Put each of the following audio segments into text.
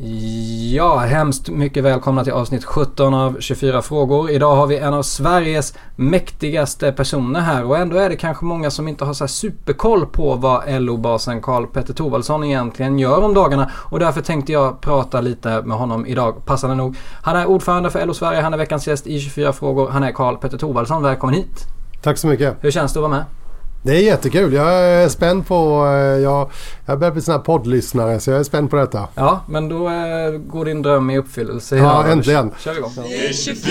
Ja, hemskt mycket välkomna till avsnitt 17 av 24 frågor. Idag har vi en av Sveriges mäktigaste personer här och ändå är det kanske många som inte har så superkoll på vad LO-basen Karl Petter Thorwaldsson egentligen gör om dagarna och därför tänkte jag prata lite med honom idag, passande nog. Han är ordförande för LO Sverige, han är veckans gäst i 24 frågor. Han är Karl Petter Thorwaldsson, välkommen hit! Tack så mycket! Hur känns det att vara med? Det är jättekul. Jag är spänd på... eh, Jag, jag börjar bli sån här poddlyssnare så jag är spänd på detta. Ja, men då eh, går din dröm i uppfyllelse Ja, idag. äntligen. Kör igång. Det är 24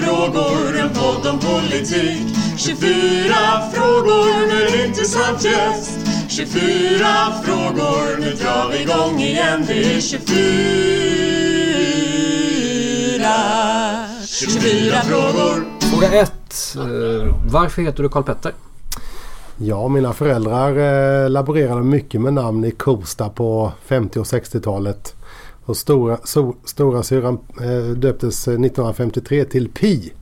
frågor, en podd om politik 24 frågor med intressant gäst 24 frågor, nu drar vi igång igen Det är 24 24 frågor Fråga 1. Varför heter du Karl Petter? Ja, mina föräldrar eh, laborerade mycket med namn i Kosta på 50 och 60-talet. Och stora, so, stora syran eh, döptes eh, 1953 till Pi.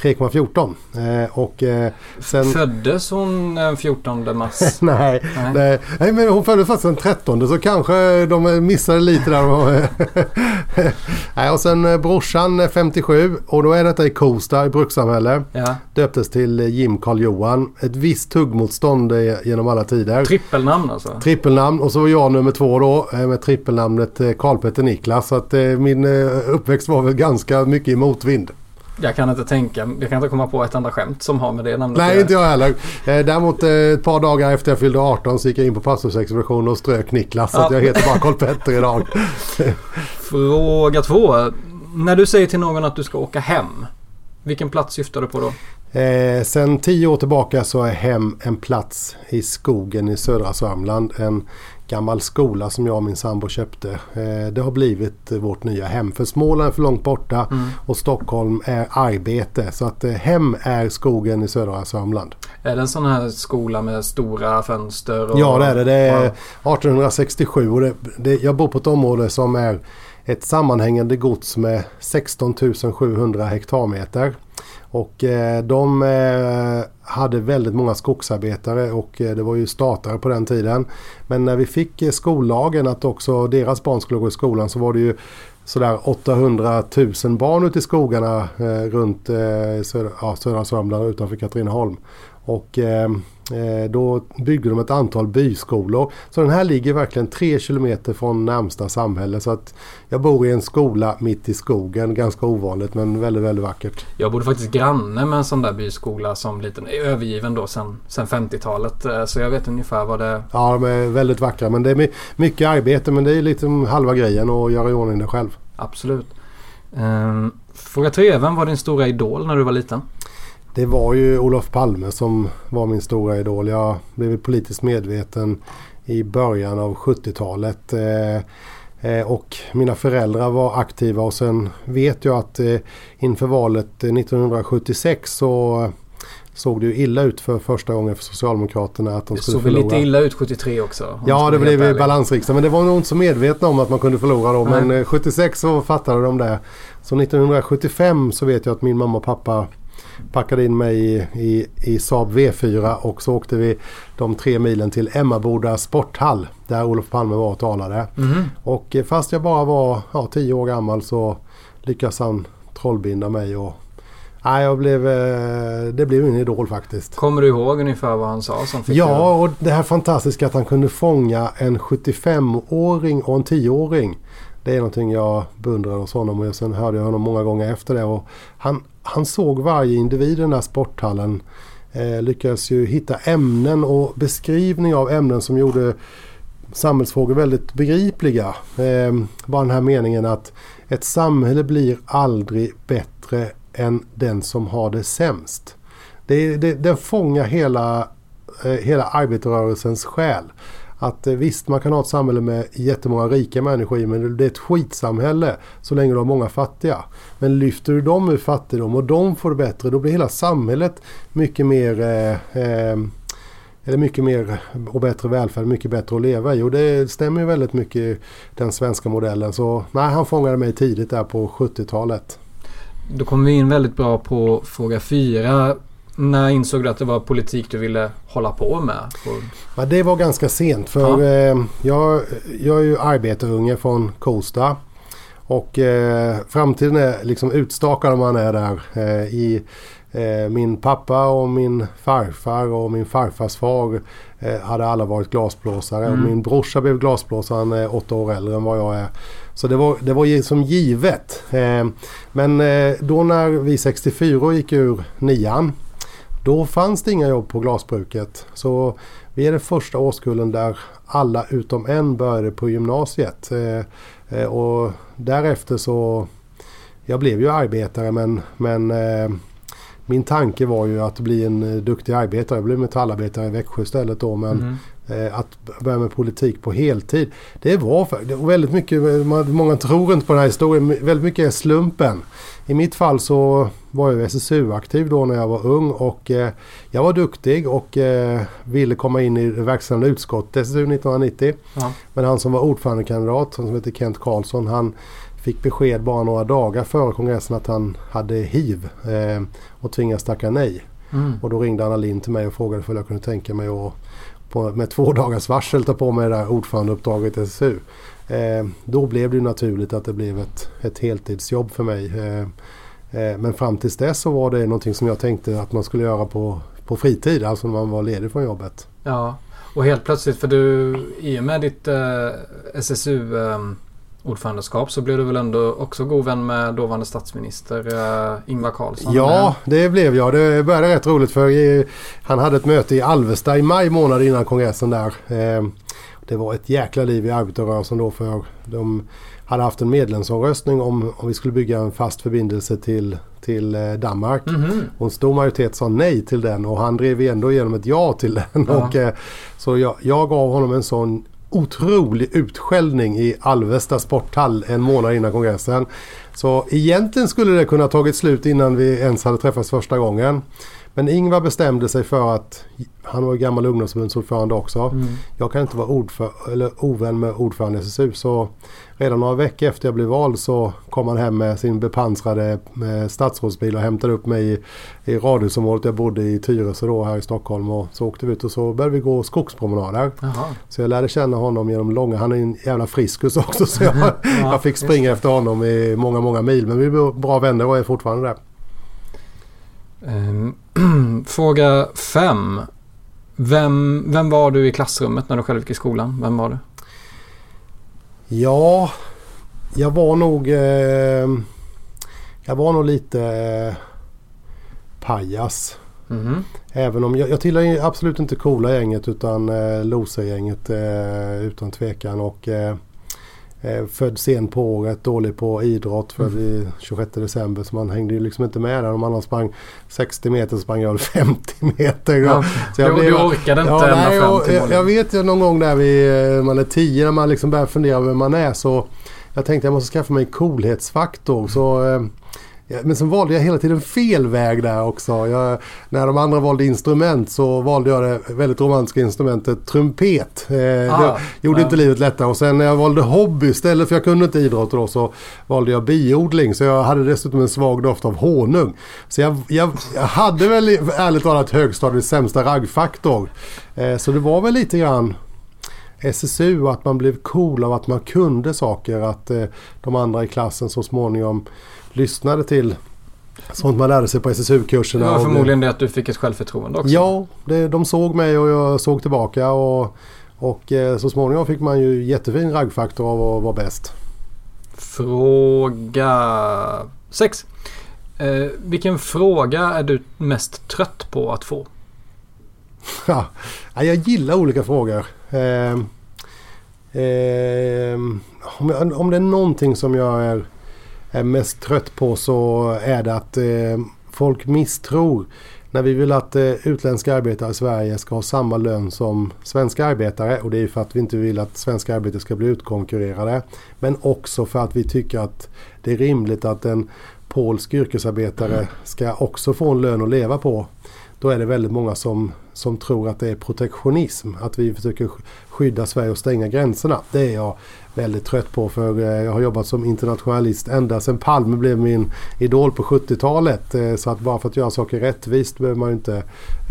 3,14. Eh, och eh, sen... Föddes hon den 14 mars? Nej, Nej. nej. nej, men hon föddes faktiskt den 13 så kanske de missade lite där. nej, och sen eh, brorsan är 57 och då är detta i Kosta i brukssamhälle. Ja. Döptes till eh, Jim Karl Johan. Ett visst tuggmotstånd eh, genom alla tider. Trippelnamn alltså? Trippelnamn och så var jag nummer två då eh, med trippelnamnet eh, Karl Petter Niklas. Så att eh, min eh, uppväxt var väl ganska mycket i motvind. Jag kan inte tänka, jag kan inte komma på ett enda skämt som har med det namnet Nej, inte jag heller. Eh, Däremot eh, ett par dagar efter jag fyllde 18 så gick jag in på pastorsexpeditionen och strök Niklas. Så att Ja. jag heter bara Karl Petter idag. Fråga två. När du säger till någon att du ska åka hem. Vilken plats syftar du på då? Eh, sen tio år tillbaka så är hem en plats i skogen i södra Sörmland. En gammal skola som jag och min sambo köpte. Eh, det har blivit eh, vårt nya hem. För Småland är för långt borta Mm. och Stockholm är arbete. Så att eh, hem är skogen i södra Sörmland. Är det en sån här skola med stora fönster? Och... Ja det är det. Det är Wow. 1867 och det, det, jag bor på ett område som är ett sammanhängande gods med 16 700 hektarmeter. Och eh, de eh, hade väldigt många skogsarbetare och eh, det var ju statare på den tiden. Men när vi fick skollagen att också deras barn skulle gå i skolan så var det ju sådär 800 000 barn ute i skogarna runt södra, ja, södra Sörmland utanför Katrineholm. Och då byggde de ett antal byskolor. Så den här ligger verkligen tre kilometer från närmsta samhälle. Så att jag bor i en skola mitt i skogen. Ganska ovanligt men väldigt, väldigt vackert. Jag bodde faktiskt granne med en sån där byskola som liten, övergiven då sen, sen 50-talet. Eh, Så jag vet ungefär vad det... Ja, de är väldigt vackra men det är my- mycket arbete men det är liksom halva grejen att göra i ordning det själv. Absolut. Fråga tre. Vem var din stora idol när du var liten? Det var ju Olof Palme som var min stora idol. Jag blev politiskt medveten i början av 70-talet. Eh, eh, och mina föräldrar var aktiva och sen vet jag att eh, inför valet eh, 1976 så såg det ju illa ut för första gången för Socialdemokraterna att de Det skulle såg väl förlora. lite illa ut 73 också? Ja, det blev balansriksdag. Men det var nog inte så medvetna om att man kunde förlora då. Men Nej. eh, 76 så fattade de det. Så 1975 så vet jag att min mamma och pappa packade in mig i, i, i Saab V4 och så åkte vi de tre milen till Emmaboda sporthall där Olof Palme var och talade. Mhm. Och eh, fast jag bara var ja, 10 år gammal så lyckades han trollbinda mig och Nej, jag blev, eh, det blev min idol faktiskt. Kommer du ihåg ungefär vad han sa som fick Ja, och det här fantastiska att han kunde fånga en 75-åring och en 10-åring. Det är någonting jag beundrar hos honom och sen hörde jag honom många gånger efter det. Och han, han såg varje individ i den här sporthallen. Eh, lyckades ju hitta ämnen och beskrivning av ämnen som gjorde samhällsfrågor väldigt begripliga. Eh, bara den här meningen att ett samhälle blir aldrig bättre än den som har det sämst. Det, det, den fångar hela, eh, hela arbetarrörelsens själ. Att eh, visst, man kan ha ett samhälle med jättemånga rika människor i men det är ett skitsamhälle så länge du har många fattiga. Men lyfter du dem ur fattigdom och de får det bättre då blir hela samhället mycket mer eh, eh, eller mycket mer och bättre välfärd, mycket bättre att leva i. Och det stämmer ju väldigt mycket i den svenska modellen. Så nej, han fångade mig tidigt där på 70-talet. Då kommer vi in väldigt bra på fråga fyra när insåg du att det var politik du ville hålla på med? Ja, det var ganska sent för Ja. eh, jag, jag är ju arbetarunge från Kosta. Och eh, framtiden är liksom utstakad om man är där. Eh, i, eh, min pappa och min farfar och min farfars far eh, hade alla varit glasblåsare. Mm. Och min brorsa blev glasblåsare, han är åtta år äldre än vad jag är. Så det var, det var som givet. Eh, men då när vi 64 gick ur nian då fanns det inga jobb på glasbruket. Så vi är den första årskullen där alla utom en började på gymnasiet. Eh, eh, och därefter så... Jag blev ju arbetare men, men eh, min tanke var ju att bli en eh, duktig arbetare. Jag blev metallarbetare i Växjö istället då. Men Mm eh, att börja med politik på heltid. Det var, det var väldigt mycket, man- många tror inte på den här historien, väldigt mycket är slumpen. I mitt fall så var jag SSU-aktiv då när jag var ung och eh, jag var duktig och eh, ville komma in i det verkställande utskottet SSU 1990. Ja. Men han som var ordförandekandidat, han som heter Kent Karlsson, han fick besked bara några dagar före kongressen att han hade hiv eh, och tvingades tacka nej. Mm. Och då ringde Anna Lind till mig och frågade om jag kunde tänka mig att på, med två dagars varsel ta på mig det där ordförandeuppdraget i SSU. Eh, då blev det ju naturligt att det blev ett, ett heltidsjobb för mig. Eh, eh, men fram tills dess så var det någonting som jag tänkte att man skulle göra på, på fritid, alltså när man var ledig från jobbet. Ja, och helt plötsligt för du i och med ditt eh, SSU eh, ordförandeskap så blev du väl ändå också god vän med dåvarande statsminister eh, Ingvar Carlsson? Ja, det blev jag. Det började rätt roligt för han hade ett möte i Alvesta i maj månad innan kongressen där. Eh, Det var ett jäkla liv i arbetarrörelsen då för de hade haft en medlemsomröstning om, om vi skulle bygga en fast förbindelse till, till eh, Danmark. Mhm. Och en stor majoritet sa nej till den och han drev ändå igenom ett ja till den. Ja. Och, så jag, jag gav honom en sån otrolig utskällning i Alvesta sporthall en månad innan kongressen. Så egentligen skulle det kunna tagit slut innan vi ens hade träffats första gången. Men Ingvar bestämde sig för att, han var ju gammal ungdomsförbundsordförande också. Mm. Jag kan inte vara ordför, eller ovän med ordförande i SSU. Så redan några veckor efter jag blev vald så kom han hem med sin bepansrade eh, statsrådsbil och hämtade upp mig i, i radhusområdet jag bodde i Tyresö då här i Stockholm. Och så åkte vi ut och så började vi gå skogspromenader. Jaha. Så jag lärde känna honom genom långa, han är en jävla friskus också så jag, jag fick springa efter honom i många, många mil. Men vi blev bra vänner och är fortfarande där. Ehm, Fråga fem. Vem, vem var du i klassrummet när du själv gick i skolan? Vem var du? Ja, jag var nog... Eh, jag var nog lite eh, pajas. Mhm. Även om jag, jag tillhör absolut inte coola gänget utan eh, losergänget eh, utan tvekan. Och eh, född sent på året, dålig på idrott, född i 26 december. Så man hängde ju liksom inte med där. Om man sprang 60 meter så sprang jag väl 50 meter. Ja, Så jag du, blev- du orkade inte Ja, ända nej, fram till jag, målet. jag vet ju någon gång där vi, eh, man är 10 när man liksom börjar fundera vem man är så jag tänkte jag måste skaffa mig en coolhetsfaktor. Så, eh, ja, men så valde jag hela tiden fel väg där också. Jag, när de andra valde instrument så valde jag det väldigt romantiska instrumentet trumpet. Eh, det Ah, gjorde ja. inte livet lättare. Och sen när jag valde hobby istället för jag kunde inte idrott då så valde jag biodling. Så jag hade dessutom en svag doft av honung. Så jag, jag, jag hade väl ärligt talat högstadiets sämsta raggfaktor. Eh, så det var väl lite grann SSU att man blev cool av att man kunde saker. Att eh, de andra i klassen så småningom lyssnade till sånt man lärde sig på Det SSU-kurserna. var och blev- förmodligen det att du fick ett självförtroende också. Ja, det, de såg mig och jag såg tillbaka. Och, och eh, så småningom fick man ju jättefin raggfaktor av att vara bäst. Fråga 6. Eh, vilken fråga är du mest trött på att få? Ja, ja, jag gillar olika frågor. Ehm, ehm, om, jag, om det är någonting som jag är, är mest trött på så är det att eh, folk misstror. När vi vill att eh, utländska arbetare i Sverige ska ha samma lön som svenska arbetare och det är för att vi inte vill att svenska arbetare ska bli utkonkurrerade. Men också för att vi tycker att det är rimligt att en polsk yrkesarbetare ska också få en lön att leva på då är det väldigt många som, som tror att det är protektionism. Att vi försöker skydda Sverige och stänga gränserna. Det är jag väldigt trött på för eh, jag har jobbat som internationalist ända sedan Palme blev min idol på 70-talet. Eh, så att bara för att göra saker rättvist behöver man ju inte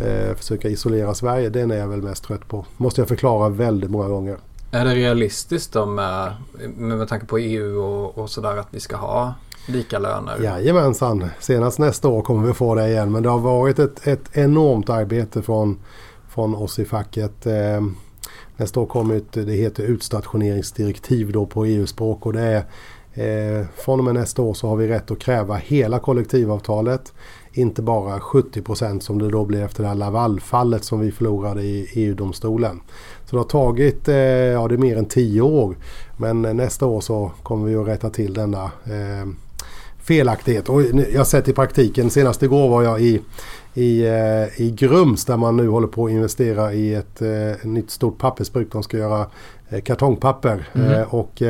eh, försöka isolera Sverige. Den är jag väl mest trött på. Måste jag förklara väldigt många gånger. Är det realistiskt då med, med tanke på EU och, och sådär att vi ska ha lika löner? Jajamensan. Senast nästa år kommer vi få det igen. Men det har varit ett, ett enormt arbete från, från oss i facket. Eh, nästa år kommer ett, det heter utstationeringsdirektiv då på EU-språk. Och det är, eh, från och med nästa år så har vi rätt att kräva hela kollektivavtalet. Inte bara 70 procent som det då blir efter det här Lavalfallet som vi förlorade i EU-domstolen. Så det har tagit, eh, ja det är mer än 10 år. Men nästa år så kommer vi att rätta till denna eh, felaktighet. Och jag har sett i praktiken, senast igår var jag i, i, eh, i Grums där man nu håller på att investera i ett eh, nytt stort pappersbruk. De ska göra eh, kartongpapper. Mm. och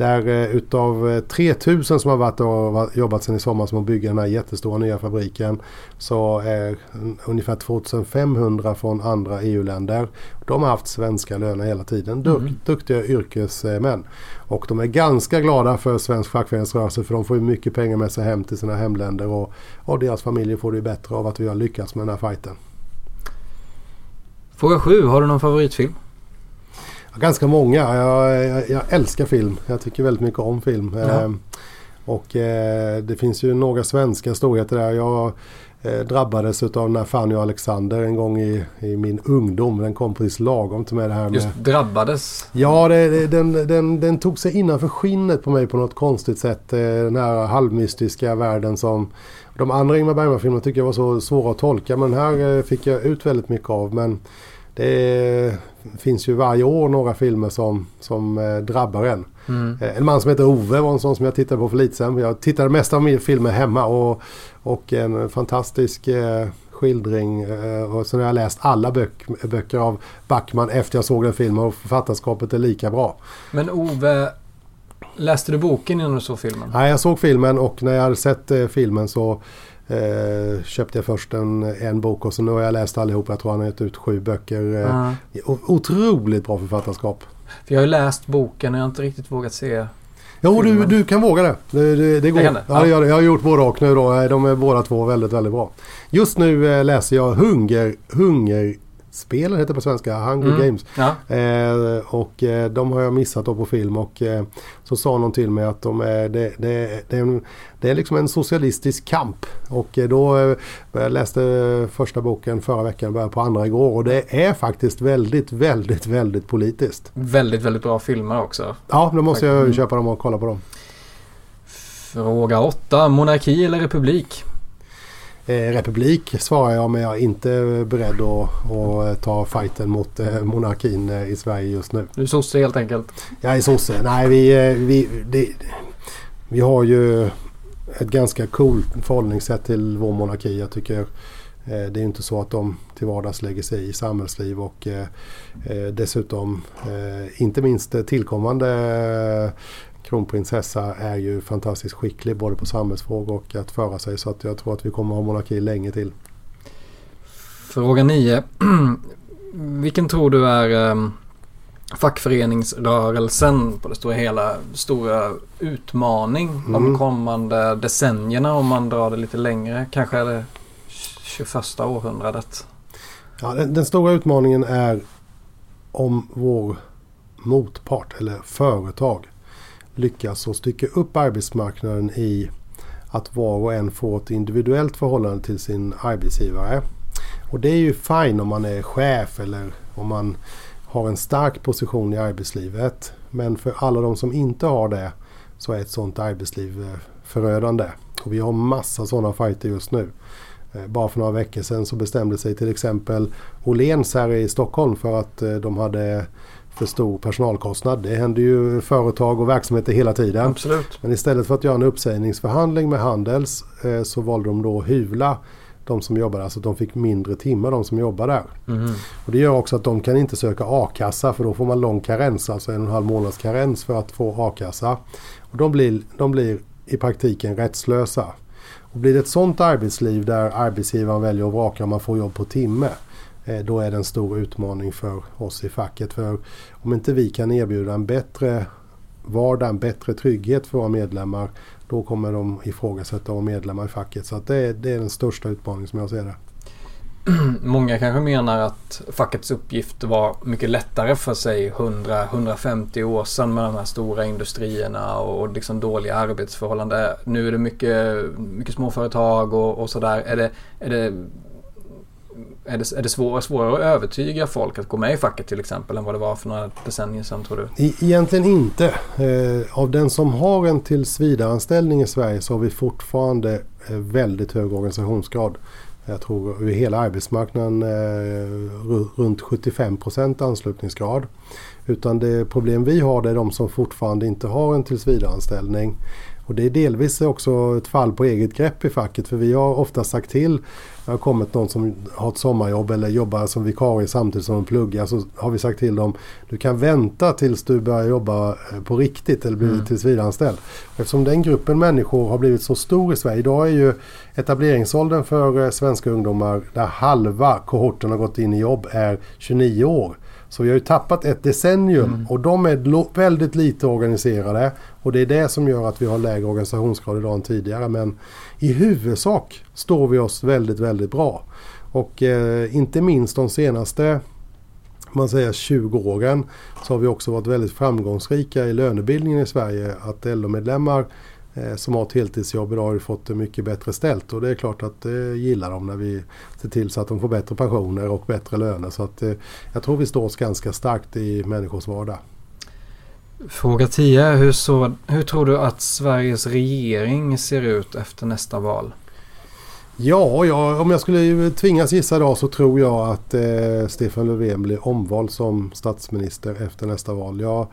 där utav 3000 som har varit och jobbat sedan i sommar med att bygga den här jättestora nya fabriken så är ungefär 2500 från andra EU-länder. De har haft svenska löner hela tiden. Duk, mm. Duktiga yrkesmän. Och de är ganska glada för svensk fackföreningsrörelse för de får mycket pengar med sig hem till sina hemländer och, och deras familjer får det bättre av att vi har lyckats med den här fighten. Fråga 7. Har du någon favoritfilm? Ganska många. Jag, jag, jag, älskar film. Jag tycker väldigt mycket om film. Ja. Eh, och eh, det finns ju några svenska storheter där. Jag eh, drabbades av den här Fanny och Alexander en gång i, i, min ungdom. Den kom precis lagom till mig det här med... Just drabbades? Ja, det, den, den, den, tog sig innanför skinnet på mig på något konstigt sätt. Eh, den här halvmystiska världen som... De andra Ingmar Bergman-filmerna tycker jag var så svåra att tolka men här eh, fick jag ut väldigt mycket av. Men det finns ju varje år några filmer som, som eh, drabbar en. Mm. Eh, en man som heter Ove var en sån som jag tittade på för lite sedan. Jag tittade mest av mina filmer hemma och, och en fantastisk eh, skildring. Eh, och sen har jag läst alla bök, böcker av Backman efter jag såg den filmen och författarskapet är lika bra. Men Ove, läste du boken innan du såg filmen? Nej, jag såg filmen och när jag hade sett eh, filmen så Eh, köpte jag först en, en bok och så nu har jag läst allihop. Jag tror han har gett ut sju böcker. Eh, otroligt bra författarskap. För jag har läst boken och jag har inte riktigt vågat se Jo, du, du kan våga det. Det, det, det går. Det. Ja, jag, jag har gjort både och nu då. De är båda två väldigt, väldigt bra. Just nu eh, läser jag Hunger, Hunger spelen heter på svenska, Hunger mm. Games. Ja. Eh, och eh, de har jag missat då på film och eh, så sa någon till mig att de är, det, det, det, är en, det är liksom en socialistisk kamp. Och eh, då eh, jag läste första boken förra veckan, började på andra igår och det är faktiskt väldigt, väldigt, väldigt politiskt. Väldigt, väldigt bra filmer också. Ja, då måste jag köpa dem och kolla på dem. Fråga 8. Monarki eller republik? Eh, republik svarar jag men jag är inte beredd att, att ta fighten mot eh, monarkin eh, i Sverige just nu. Du är sosse helt enkelt? Jag är sosse. Nej vi, vi, det, vi har ju ett ganska coolt förhållningssätt till vår monarki. Jag tycker det är inte så att de till vardags lägger sig i samhällsliv och dessutom inte minst tillkommande kronprinsessa är ju fantastiskt skicklig både på samhällsfrågor och att föra sig. Så att jag tror att vi kommer ha monarki länge till. Fråga 9. Vilken tror du är um, fackföreningsrörelsen på det stora hela stora utmaning mm. de kommande decennierna om man drar det lite längre? Kanske är det 21 århundradet? Ja, den, den stora utmaningen är om vår motpart eller företag lyckas att stycka upp arbetsmarknaden i att var och en får ett individuellt förhållande till sin arbetsgivare. Och det är ju fine om man är chef eller om man har en stark position i arbetslivet. Men för alla de som inte har det så är ett sådant arbetsliv eh, förödande. Och vi har massa sådana fighter just nu. Eh, bara för några veckor sedan så bestämde sig till exempel Åhléns här i Stockholm för att eh, de hade för stor personalkostnad. Det händer ju företag och verksamheter hela tiden. Absolut. Men istället för att göra en uppsägningsförhandling med Handels eh, så valde de då att hyvla de som jobbar där så att de fick mindre timmar de som jobbar där. Mm. Och det gör också att de kan inte söka a-kassa för då får man lång karens, alltså en och en halv månads karens för att få a-kassa. Och de blir, de blir i praktiken rättslösa. Och blir det ett sådant arbetsliv där arbetsgivaren väljer att vraka om man får jobb på timme. Eh, då är det en stor utmaning för oss i facket. För om inte vi kan erbjuda en bättre vardag, en bättre trygghet för våra medlemmar. Då kommer de ifrågasätta våra medlemmar i facket. Så det, är, det är den största utmaningen som jag ser det. Många kanske menar att fackets uppgift var mycket lättare för sig 100-150 år sedan med de här stora industrierna och liksom dåliga arbetsförhållanden. Nu är det mycket, mycket småföretag och, och sådär. Är det, är det, är det, är det svårare, svårare att övertyga folk att gå med i facket till exempel än vad det var för några decennier sedan tror du? E, egentligen inte. Eh, av den som har en tillsvidareanställning i Sverige så har vi fortfarande eh, väldigt hög organisationsgrad jag tror över hela arbetsmarknaden eh, runt 75 procent anslutningsgrad. Utan det problem vi har det är de som fortfarande inte har en tillsvidareanställning. Och det är delvis också ett fall på eget grepp i facket för vi har ofta sagt till det har kommit någon som har ett sommarjobb eller jobbar som vikarie samtidigt som de pluggar så har vi sagt till dem du kan vänta tills du börjar jobba eh, på riktigt eller blir mm. tillsvidareanställd. Eftersom den gruppen människor har blivit så stor i Sverige. Idag är ju etableringsåldern för eh, svenska ungdomar där halva kohorten har gått in i jobb är 29 år. Så vi har ju tappat ett decennium mm. och de är väldigt lite organiserade. Och det är det som gör att vi har lägre organisationsgrad idag än tidigare. Men i huvudsak står vi oss väldigt, väldigt bra. Och eh, inte minst de senaste man säger 20 åren så har vi också varit väldigt framgångsrika i lönebildningen i Sverige. Att LO-medlemmar som har ett heltidsjobb idag har fått det mycket bättre ställt. Och det är klart att det gillar de när vi ser till så att de får bättre pensioner och bättre löner. Så att, eh, jag tror vi står oss ganska starkt i människors vardag. Fråga 10. Hur, så, hur tror du att Sveriges regering ser ut efter nästa val? Ja, ja, om jag skulle tvingas gissa idag så tror jag att eh, Stefan Löfven blir omvald som statsminister efter nästa val. Ja, eh,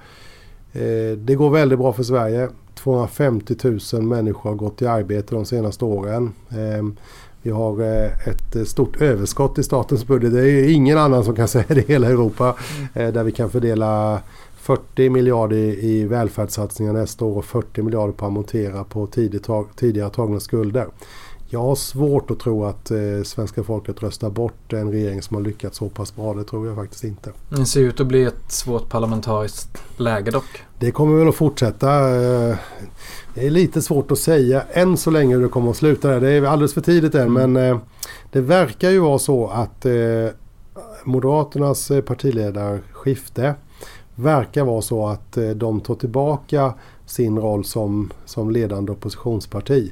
Eh, det går väldigt bra för Sverige. 250 000 människor har gått i arbete de senaste åren. Eh, vi har eh, ett stort överskott i statens budget. Det är ingen annan som kan säga det i hela Europa. Där vi kan fördela 40 miljarder i välfärdssatsningar nästa år och 40 miljarder på att amortera på tidigare tagna skulder. Jag har svårt att tro att eh, svenska folket röstar bort en regering som har lyckats så pass bra. Det tror jag faktiskt inte. Det ser ut att bli ett svårt parlamentariskt läge dock. Det kommer väl att fortsätta. Eh, det är lite svårt att säga än så länge hur det kommer att sluta. Det är alldeles för tidigt än mm. men eh, det verkar ju vara så att eh, Moderaternas eh, partiledarskifte verkar vara så att eh, de tar tillbaka sin roll som, som ledande oppositionsparti.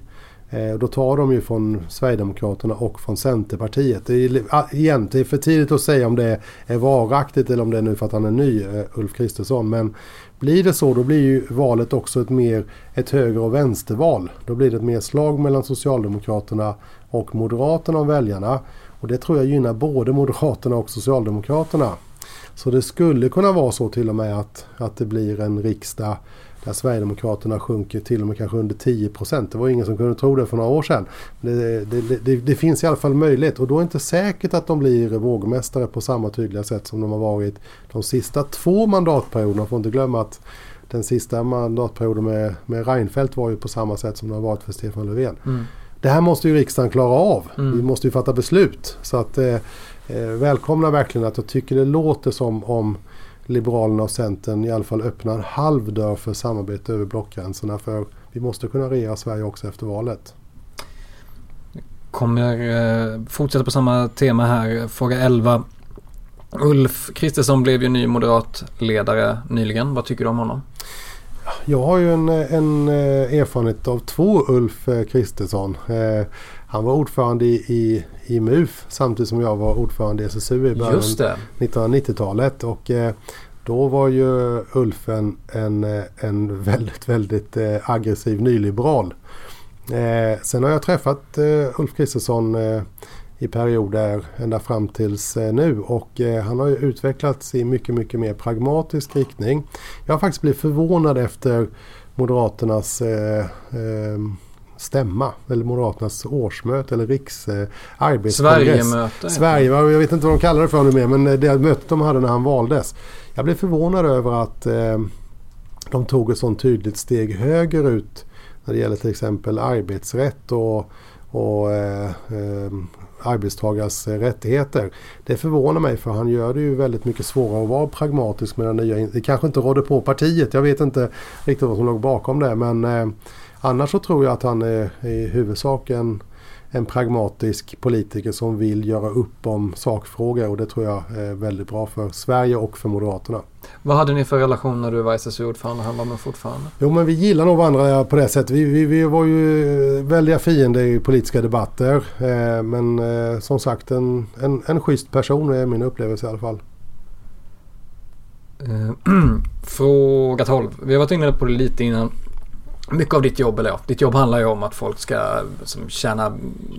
Eh, då tar de ju från Sverigedemokraterna och från Centerpartiet. Det är, ah, igen, det är för tidigt att säga om det är varaktigt eller om det är nu för att han är ny, eh, Ulf Kristersson. Men blir det så då blir ju valet också ett mer ett höger och vänsterval. Då blir det ett mer slag mellan Socialdemokraterna och Moderaterna om väljarna. Och det tror jag gynnar både Moderaterna och Socialdemokraterna. Så det skulle kunna vara så till och med att, att det blir en riksdag där Sverigedemokraterna sjunker till och med kanske under 10 procent. Det var ingen som kunde tro det för några år sedan. Det, det, det, det, finns i alla fall möjlighet och då är det inte säkert att de blir vågmästare på samma tydliga sätt som de har varit de sista två mandatperioderna. Man får inte glömma att den sista mandatperioden med, med Reinfeldt var ju på samma sätt som det har varit för Stefan Löfven. Mm. Det här måste ju riksdagen klara av. Mm. Vi måste ju fatta beslut. Så att eh, eh, välkomna verkligen att jag tycker det låter som om Liberalerna och Centern i alla fall öppnar en halv dörr för samarbete över blockgränserna. För vi måste kunna regera Sverige också efter valet. Kommer eh, fortsätta på samma tema här. Fråga 11. Ulf Kristersson blev ju ny moderatledare nyligen. Vad tycker du om honom? Jag har ju en, en eh, erfarenhet av två Ulf eh, Kristersson. Eh, han var ordförande i, i, i MUF samtidigt som jag var ordförande i SSU i början av 1990-talet. Och då var ju Ulf en, en, en väldigt, väldigt aggressiv nyliberal. sen har jag träffat Ulf Kristersson i perioder ända fram tills eh, nu och eh, han har ju utvecklats i mycket, mycket mer pragmatisk riktning. Jag har faktiskt blivit förvånad efter Moderaternas eh, eh, stämma eller Moderaternas årsmöte eller riksarbetskongress. Sverigemöte. Sverige, jag vet inte vad de kallar det för nu mer men det mötet de hade när han valdes. Jag blev förvånad över att eh, de tog ett sånt tydligt steg högerut när det gäller till exempel arbetsrätt och, och eh, eh, arbetstagares rättigheter. Det förvånar mig för han gör det ju väldigt mycket svårare att vara pragmatisk med den nya. Det kanske inte rådde på partiet. Jag vet inte riktigt vad som låg bakom det. Men eh, annars så tror jag att han är i huvudsak en, en pragmatisk politiker som vill göra upp om sakfrågor och det tror jag är väldigt bra för Sverige och för Moderaterna. Vad hade ni för relation när du var SSU-ordförande? Han var med fortfarande? Jo men vi gillar nog varandra på det sättet. Vi, vi, vi var ju väldiga fiender i politiska debatter. Eh, men eh, som sagt en, en, en schysst person är min upplevelse i alla fall. Eh, fråga 12. Vi har varit inne på det lite innan. Mycket av ditt jobb, eller ja, ditt jobb handlar ju om att folk ska som, tjäna,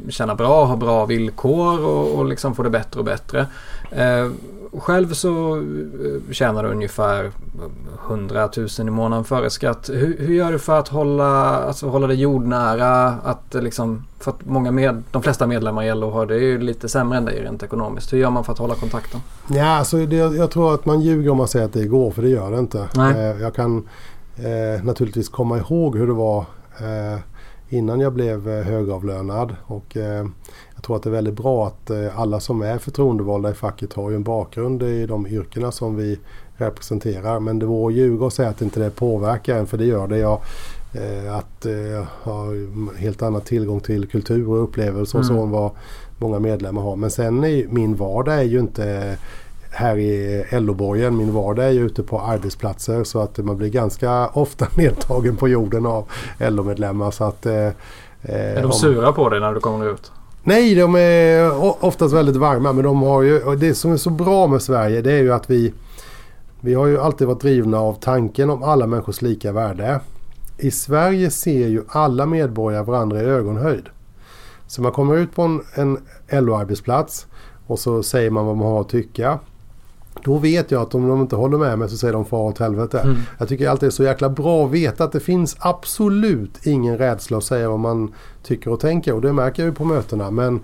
tjäna bra, ha bra villkor och, och liksom få det bättre och bättre. Eh, själv så eh, tjänar du ungefär 100 000 i månaden före skatt. Hur, hur gör du för att hålla, alltså hålla det jordnära? Att liksom, för att många med, de flesta medlemmar i LO har det ju lite sämre än dig rent ekonomiskt. Hur gör man för att hålla kontakten? Ja, alltså det, jag tror att man ljuger om man säger att det går för det gör det inte. Nej. Eh, jag kan eh, naturligtvis komma ihåg hur det var eh, innan jag blev eh, högavlönad. Och, eh, jag tror att det är väldigt bra att eh, alla som är förtroendevalda i facket har ju en bakgrund i de yrkena som vi representerar. Men det vore att ljuga och säga att inte det påverkar en för det gör det. Jag, att ha helt annan tillgång till kultur och upplevelser och så mm. än vad många medlemmar har. Men sen är min vardag är ju inte här i LO-borgen. Min vardag är ju ute på arbetsplatser så att man blir ganska ofta nedtagen på jorden av LO-medlemmar. Så att, eh, är de sura på dig när du kommer ut? Nej, de är oftast väldigt varma. Men de har ju, det som är så bra med Sverige det är ju att vi, vi har ju alltid varit drivna av tanken om alla människors lika värde. I Sverige ser ju alla medborgare varandra i ögonhöjd. Så man kommer ut på en, en LO-arbetsplats och så säger man vad man har att tycka. Då vet jag att om de inte håller med mig så säger de far åt helvete. Mm. Jag tycker alltid det är så jäkla bra att veta att det finns absolut ingen rädsla att säga vad man tycker och tänker. Och det märker jag ju på mötena. Men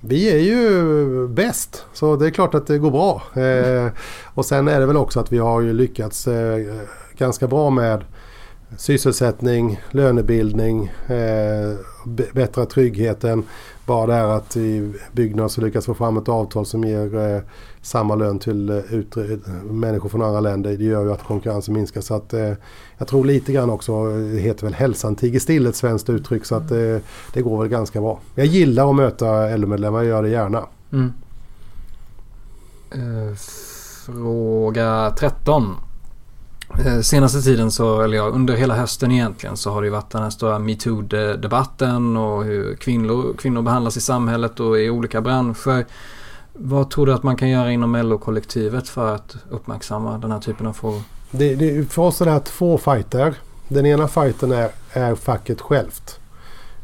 vi är ju bäst. Så det är klart att det går bra. Eh, och sen är det väl också att vi har ju lyckats eh, ganska bra med sysselsättning, lönebildning, eh, bättra tryggheten. Bara det här att i Byggnads lyckas få fram ett avtal som ger eh, samma lön till eh, människor från andra länder. Det gör ju att konkurrensen minskar. Så att, eh, jag tror lite grann också, det heter väl hälsan tiger still ett svenskt uttryck. Så att eh, det går väl ganska bra. Jag gillar att möta LO-medlemmar, jag gör det gärna. Mm. Eh, fråga 13. Eh, senaste tiden så, eller ja, under hela hösten egentligen så har det ju varit den här stora metoo-debatten och hur kvinnor, kvinnor behandlas i samhället och i olika branscher. Vad tror du att man kan göra inom LO-kollektivet för att uppmärksamma den här typen av frågor? Det, det, för oss är det här två fighter. Den ena fighten är, är facket självt.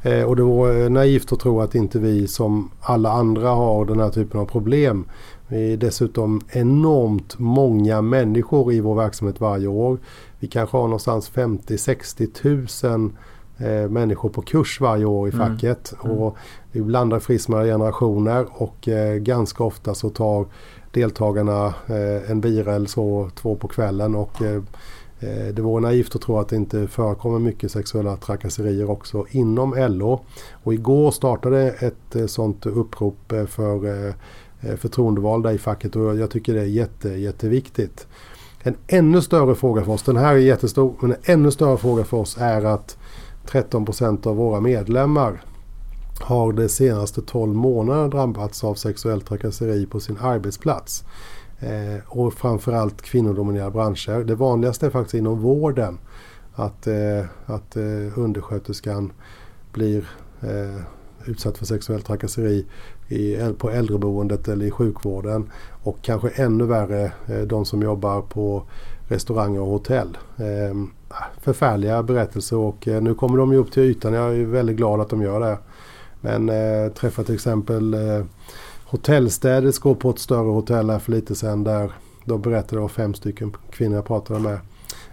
Eh, och det vore naivt att tro att inte vi som alla andra har den här typen av problem. Vi är dessutom enormt många människor i vår verksamhet varje år. Vi kanske har någonstans 50-60 000 eh, människor på kurs varje år i mm. facket. Mm. Och vi blandar frismare generationer och eh, ganska ofta så tar deltagarna eh, en bira eller så två på kvällen. Och, eh, det vore naivt att tro att det inte förekommer mycket sexuella trakasserier också inom LO. Och igår startade ett sådant sånt upprop för förtroendevalda i facket och jag tycker det är jätte, jätteviktigt. En ännu större fråga för oss, den här är jättestor, men en ännu större fråga för oss är att 13 procent av våra medlemmar har de senaste 12 månaderna drabbats av sexuellt trakasseri på sin arbetsplats. Eh, och framförallt kvinnodominerade branscher. Det vanligaste är faktiskt inom vården. Att, eh, att eh, undersköterskan blir eh, utsatt för sexuellt trakasseri i, på äldreboendet eller i sjukvården. Och kanske ännu värre eh, de som jobbar på restauranger och hotell. Eh, förfärliga berättelser och eh, nu kommer de ju upp till ytan. Jag är väldigt glad att de gör det. Men eh, träffade till exempel eh, hotellstäderskor på ett större hotell här för lite sedan där de berättade, det fem stycken kvinnor jag pratade med,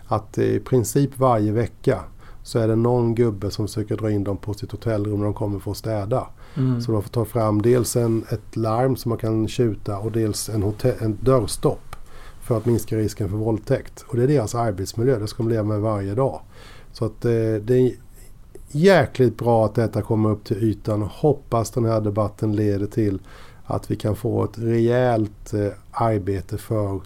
att i princip varje vecka så är det någon gubbe som försöker dra in dem på sitt hotellrum när de kommer för att städa. Mm. Så de får ta fram dels en, ett larm som man kan tjuta och dels en, hotell, en dörrstopp för att minska risken för våldtäkt. Och det är deras arbetsmiljö, det ska de leva med varje dag. Så att eh, det är jäkligt bra att detta kommer upp till ytan och hoppas den här debatten leder till att vi kan få ett rejält eh, arbete för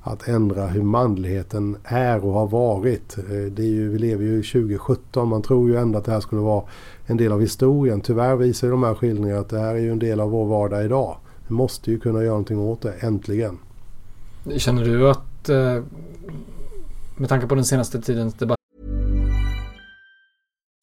att ändra hur manligheten är och har varit. Eh, det är ju, vi lever ju i 2017. Man tror ju ändå att det här skulle vara en del av historien. Tyvärr visar de här skildringarna att det här är ju en del av vår vardag idag. Vi måste ju kunna göra någonting åt det, äntligen. Känner du att, eh, med tanke på den senaste tidens debatt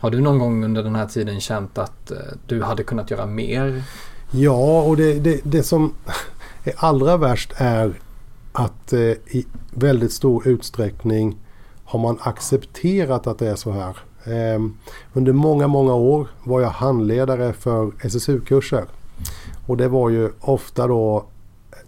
Har du någon gång under den här tiden känt att eh, du hade kunnat göra mer? Ja, och det, det, det som är allra värst är att eh, i väldigt stor utsträckning har man accepterat att det är så här. Eh, under många, många år var jag handledare för SSU-kurser. Och det var ju ofta då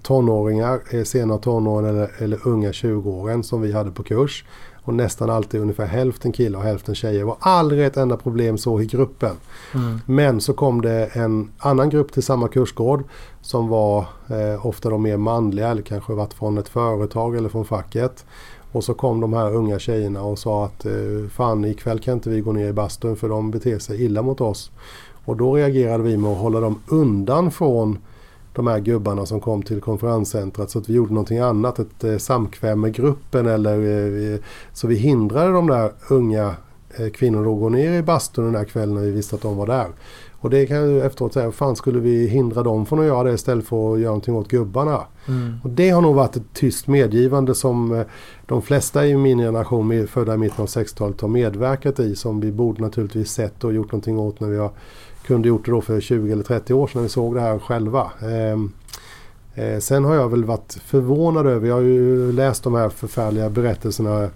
tonåringar, eh, sena tonåren eller, eller unga 20-åren som vi hade på kurs. Och nästan alltid ungefär hälften killar och hälften tjejer. Det var aldrig ett enda problem så i gruppen. Mm. Men så kom det en annan grupp till samma kursgård som var eh, ofta de mer manliga eller kanske varit från ett företag eller från facket. Och så kom de här unga tjejerna och sa att eh, fan ikväll kan inte vi gå ner i bastun för de beter sig illa mot oss. Och då reagerade vi med att hålla dem undan från de här gubbarna som kom till konferenscentret så att vi gjorde någonting annat, ett eh, samkväm med gruppen eller eh, så vi hindrade de där unga eh, kvinnorna att gå ner i bastun den där kvällen när vi visste att de var där. Och det kan jag efteråt säga, fan skulle vi hindra dem från att göra det istället för att göra någonting åt gubbarna? Mm. Och det har nog varit ett tyst medgivande som eh, de flesta i min generation, födda i mitten av 60-talet, har medverkat i. Som vi borde naturligtvis sett och gjort någonting åt när vi har kunde gjort det då för 20 eller 30 år sedan när vi såg det här själva. Ehm, eh, sen har jag väl varit förvånad över, jag har ju läst de här förfärliga berättelserna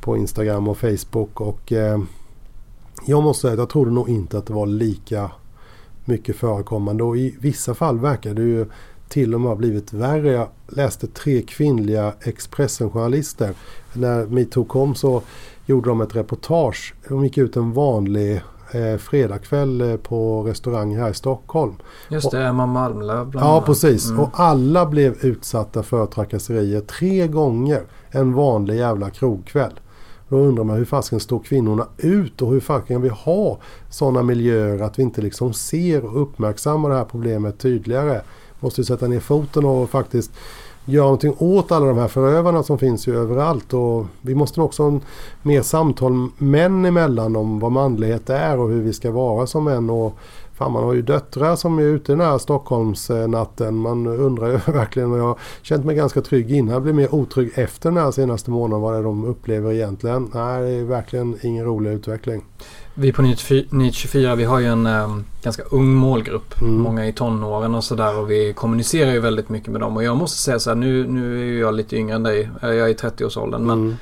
på Instagram och Facebook och eh, jag måste säga att jag trodde nog inte att det var lika mycket förekommande och i vissa fall verkar det ju till och med ha blivit värre. Jag läste tre kvinnliga Expressen-journalister. När metoo kom så gjorde de ett reportage. De gick ut en vanlig eh, fredagkväll eh, på restaurang här i Stockholm. Just det, Emma Malmlöv bland Ja, precis. Mm. Och alla blev utsatta för trakasserier tre gånger en vanlig jävla krogkväll. Då undrar man hur fasken står kvinnorna ut och hur fasken vi ha sådana miljöer att vi inte liksom ser och uppmärksammar det här problemet tydligare. Måste sätta ner foten och faktiskt göra någonting åt alla de här förövarna som finns ju överallt. Och vi måste också ha mer samtal män emellan om vad manlighet är och hur vi ska vara som män. Och fan, man har ju döttrar som är ute den här Stockholmsnatten. Man undrar ju verkligen och jag har känt mig ganska trygg innan. Blir mer otrygg efter den här senaste månaden vad det är de upplever egentligen. Nej, det är verkligen ingen rolig utveckling. Vi på Nytt 24 vi har ju en eh, ganska ung målgrupp. Mm. Många i tonåren och sådär och vi kommunicerar ju väldigt mycket med dem. Och jag måste säga så här, nu, nu är jag lite yngre än dig. Jag är i 30-årsåldern. Men mm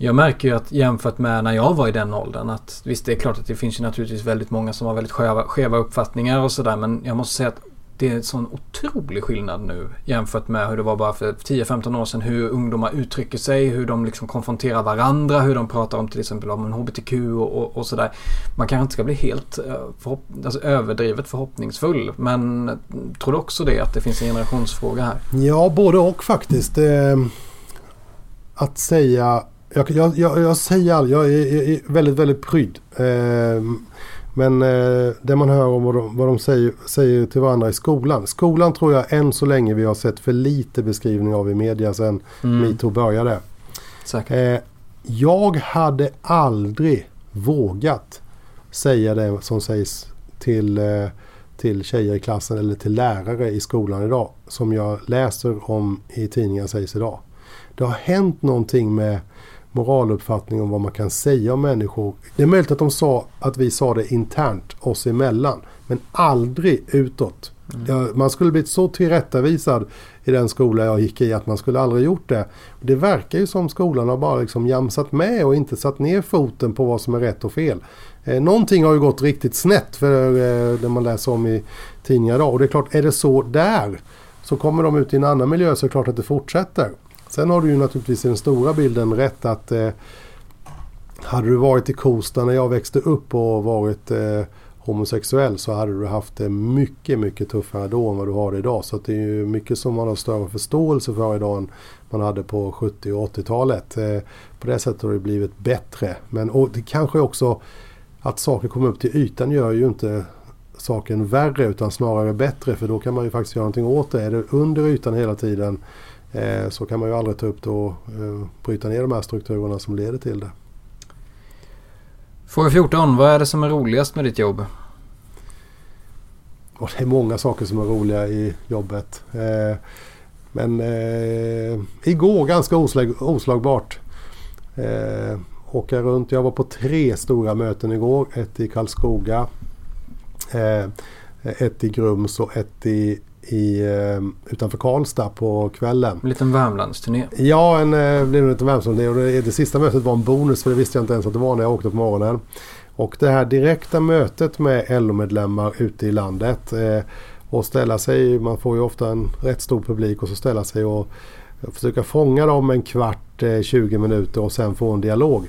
jag märker ju att jämfört med när jag var i den åldern att visst det är klart att det finns ju naturligtvis väldigt många som har väldigt skeva, skeva uppfattningar och sådär. Men jag måste säga att det är en sån otrolig skillnad nu jämfört med hur det var bara för 10-15 år sedan. Hur ungdomar uttrycker sig, hur de liksom konfronterar varandra, hur de pratar om till exempel om en HBTQ och, och, och sådär. Man kanske inte ska bli helt eh, förhopp alltså, överdrivet förhoppningsfull. Men tror du också det att det finns en generationsfråga här? Ja, både och faktiskt. Eh, att säga jag, jag, jag, jag säger aldrig, jag är, väldigt, väldigt pryd. Eh, men eh, det man hör om vad de, vad de säger, säger, till varandra i skolan. Skolan tror jag än så länge vi har sett för lite beskrivning av i media sedan mm. metoo började. Eh, jag hade aldrig vågat säga det som sägs till, eh, till tjejer i klassen eller till lärare i skolan idag. Som jag läser om i tidningen sägs idag. Det har hänt någonting med moraluppfattning om vad man kan säga om människor. Det är möjligt att de sa att vi sa det internt oss emellan. Men aldrig utåt. Mm. Man skulle blivit så tillrättavisad i den skola jag gick i att man skulle aldrig gjort det. Det verkar ju som skolan har bara liksom jamsat med och inte satt ner foten på vad som är rätt och fel. Eh, någonting har ju gått riktigt snett för eh, det man läser om i tidningar idag. Och det är klart, är det så där så kommer de ut i en annan miljö så är det klart att det fortsätter. Sen har du ju naturligtvis i den stora bilden rätt att eh, hade du varit i Kosta när jag växte upp och varit eh, homosexuell så hade du haft det mycket, mycket tuffare då än vad du har det idag. Så det är ju mycket som man har större förståelse för idag än man hade på 70 och 80-talet. Eh, på det sättet har det blivit bättre. Men och det kanske också att saker kommer upp till ytan gör ju inte saken värre utan snarare bättre för då kan man ju faktiskt göra någonting åt det. Är det under ytan hela tiden så kan man ju aldrig ta upp det och eh, bryta ner de här strukturerna som leder till det. Fråga 14. Vad är det som är roligast med ditt jobb? Och det är många saker som är roliga i jobbet. Eh, men eh, igår ganska oslag, oslagbart. Eh, åka runt. Jag var på tre stora möten igår. Ett i Karlskoga. Eh, ett i Grums och ett i i, eh, utanför Karlstad på kvällen. En liten Värmlandsturné. Ja, en, blev en liten Värmlandsturné. Och det, det sista mötet var en bonus för det visste jag inte ens att det var när jag åkte på morgonen. Och det här direkta mötet med LO-medlemmar ute i landet eh, och ställa sig, man får ju ofta en rätt stor publik och så ställa sig och försöka fånga dem en kvart, eh, 20 minuter och sen få en dialog.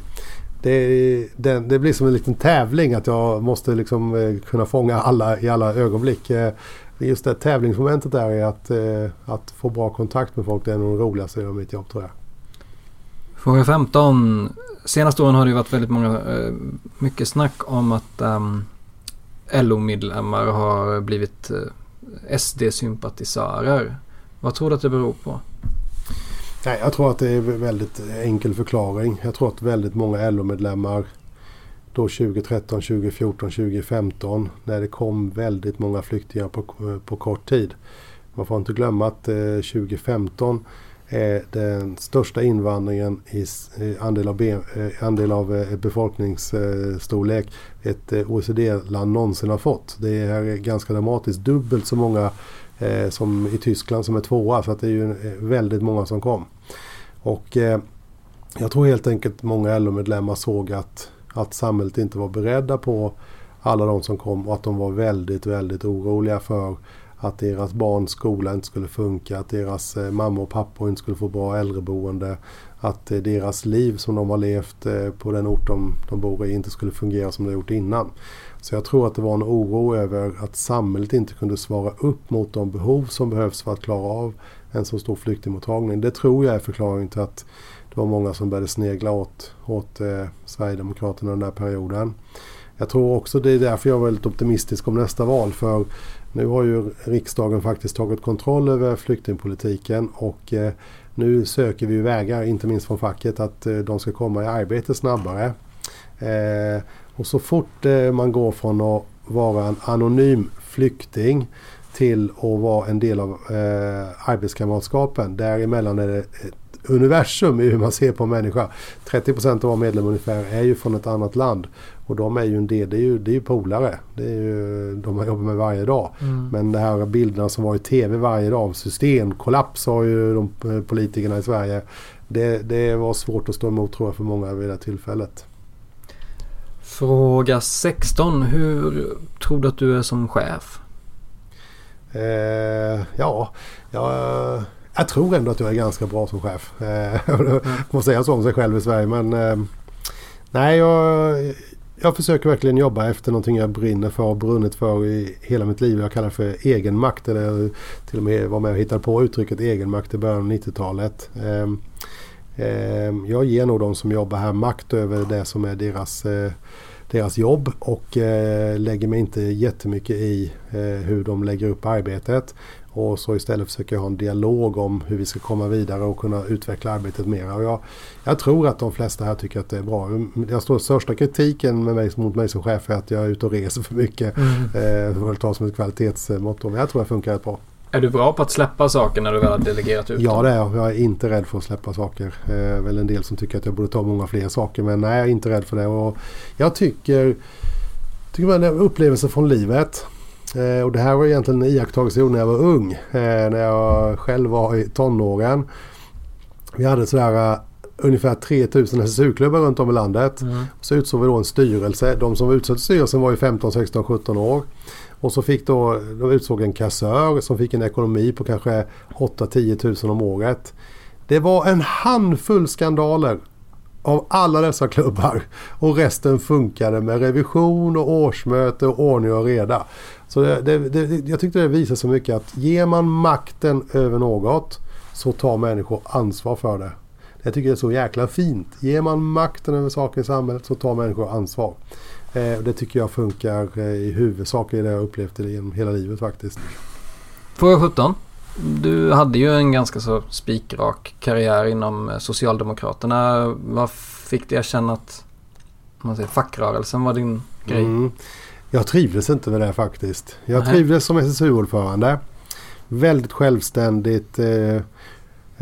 Det, det, det, blir som en liten tävling att jag måste liksom eh, kunna fånga alla i alla ögonblick. Just det tävlingsmomentet där är att, eh, att få bra kontakt med folk. Det är nog det roligaste i mitt jobb tror jag. Fråga 15. Senaste åren har det varit väldigt många, eh, mycket snack om att um, ehm, LO-medlemmar har blivit eh, SD-sympatisörer. Vad tror du att det beror på? Nej, jag tror att det är en väldigt enkel förklaring. Jag tror att väldigt många LO-medlemmar då 2013, 2014, 2015 när det kom väldigt många flyktingar på, på kort tid. Man får inte glömma att eh, 2015 är den största invandringen i eh, andel av, eh, andel av eh, befolkningsstorlek ett OECD-land någonsin har fått. Det är ganska dramatiskt. Dubbelt så många som i Tyskland som är tvåa. Så att det är ju väldigt många som kom. Och jag tror helt enkelt många LO-medlemmar såg att, att samhället inte var beredda på alla de som kom och att de var väldigt, väldigt oroliga för att deras barns skola inte skulle funka, att deras eh, mamma och pappor inte skulle få bra äldreboende, att eh, deras liv som de har levt eh, på den ort de, de bor i inte skulle fungera som det gjort innan. Så jag tror att det var en oro över att samhället inte kunde svara upp mot de behov som behövs för att klara av en så stor flyktingmottagning. Det tror jag är förklaringen till att det var många som började snegla åt, åt eh, Sverigedemokraterna den där perioden. Jag tror också det är därför jag är väldigt optimistisk om nästa val. För nu har ju riksdagen faktiskt tagit kontroll över flyktingpolitiken och eh, nu söker vi vägar, inte minst från facket, att eh, de ska komma i arbete snabbare. Eh, och så fort eh, man går från att vara en anonym flykting till att vara en del av eh, arbetskamratskapen. Däremellan är det ett universum i hur man ser på en människa. 30 procent av våra medlemmar ungefär är ju från ett annat land. Och de är ju en del, det är ju, det är ju polare. Det är ju, de man jobbar med varje dag. Mm. Men de här bilderna som var i tv varje dag av systemkollaps har ju de eh, politikerna i Sverige. Det, det var svårt att stå emot tror jag för många vid det tillfället. Fråga 16. Hur tror du att du är som chef? Eh, ja, jag, jag tror ändå att jag är ganska bra som chef. Mm. Får säga så om sig själv i Sverige men ehm, Nej, jag, jag försöker verkligen jobba efter någonting jag brinner för och brunnit för i hela mitt liv. Jag kallar det för egenmakt. Eller till och med var med och hittade på uttrycket egenmakt i början av 90-talet. Ehm, ehm, jag ger nog de som jobbar här makt över det som är deras eh, deras jobb och eh, lägger mig inte jättemycket i hur de lägger upp arbetet. Och så istället försöker jag ha en dialog om hur vi ska komma vidare och kunna utveckla arbetet mer. Och jag, jag tror att de flesta här tycker att det är bra. Jag står största kritiken med mig, mot mig som chef är att jag är ute och reser för mycket. Mm. Eh, det får ta som ett kvalitetsmått. Men jag tror det funkar rätt bra. Är du bra på att släppa saker när du väl har delegerat ut Ja det är jag. Jag är inte rädd för att släppa saker. Det eh, är väl en del som tycker att jag borde ta många fler saker. Men nej, jag är inte rädd för det. Och jag tycker, tycker man upplevelser från livet. Eh, och det här var egentligen en iakttagelse när jag var ung. Eh, när jag själv var i tonåren. Vi hade sådär uh, ungefär 3000 SSU-klubbar runt om i landet. Mm. Så utsåg vi då en styrelse. De som var utsedda till styrelsen var ju 15, 16, 17 år. Och så fick då, de utsåg en kassör som fick en ekonomi på kanske 8-10 tusen om året. Det var en handfull skandaler av alla dessa klubbar. Och resten funkade med revision och årsmöte och ordning och reda. Så det, det, det, jag tyckte det visar så mycket att ger man makten över något så tar människor ansvar för det. Jag tycker det är så jäkla fint. Ger man makten över saker i samhället så tar människor ansvar. Eh, det tycker jag funkar eh, i huvudsak i det jag upplevt det genom hela livet faktiskt. Fråga 17. Du hade ju en ganska så spikrak karriär inom Socialdemokraterna. Vad fick dig att känna att man säger, fackrörelsen var din grej? Mm. Jag trivdes inte med det faktiskt. Jag Nej. trivdes som SSU-ordförande. Väldigt självständigt. Eh,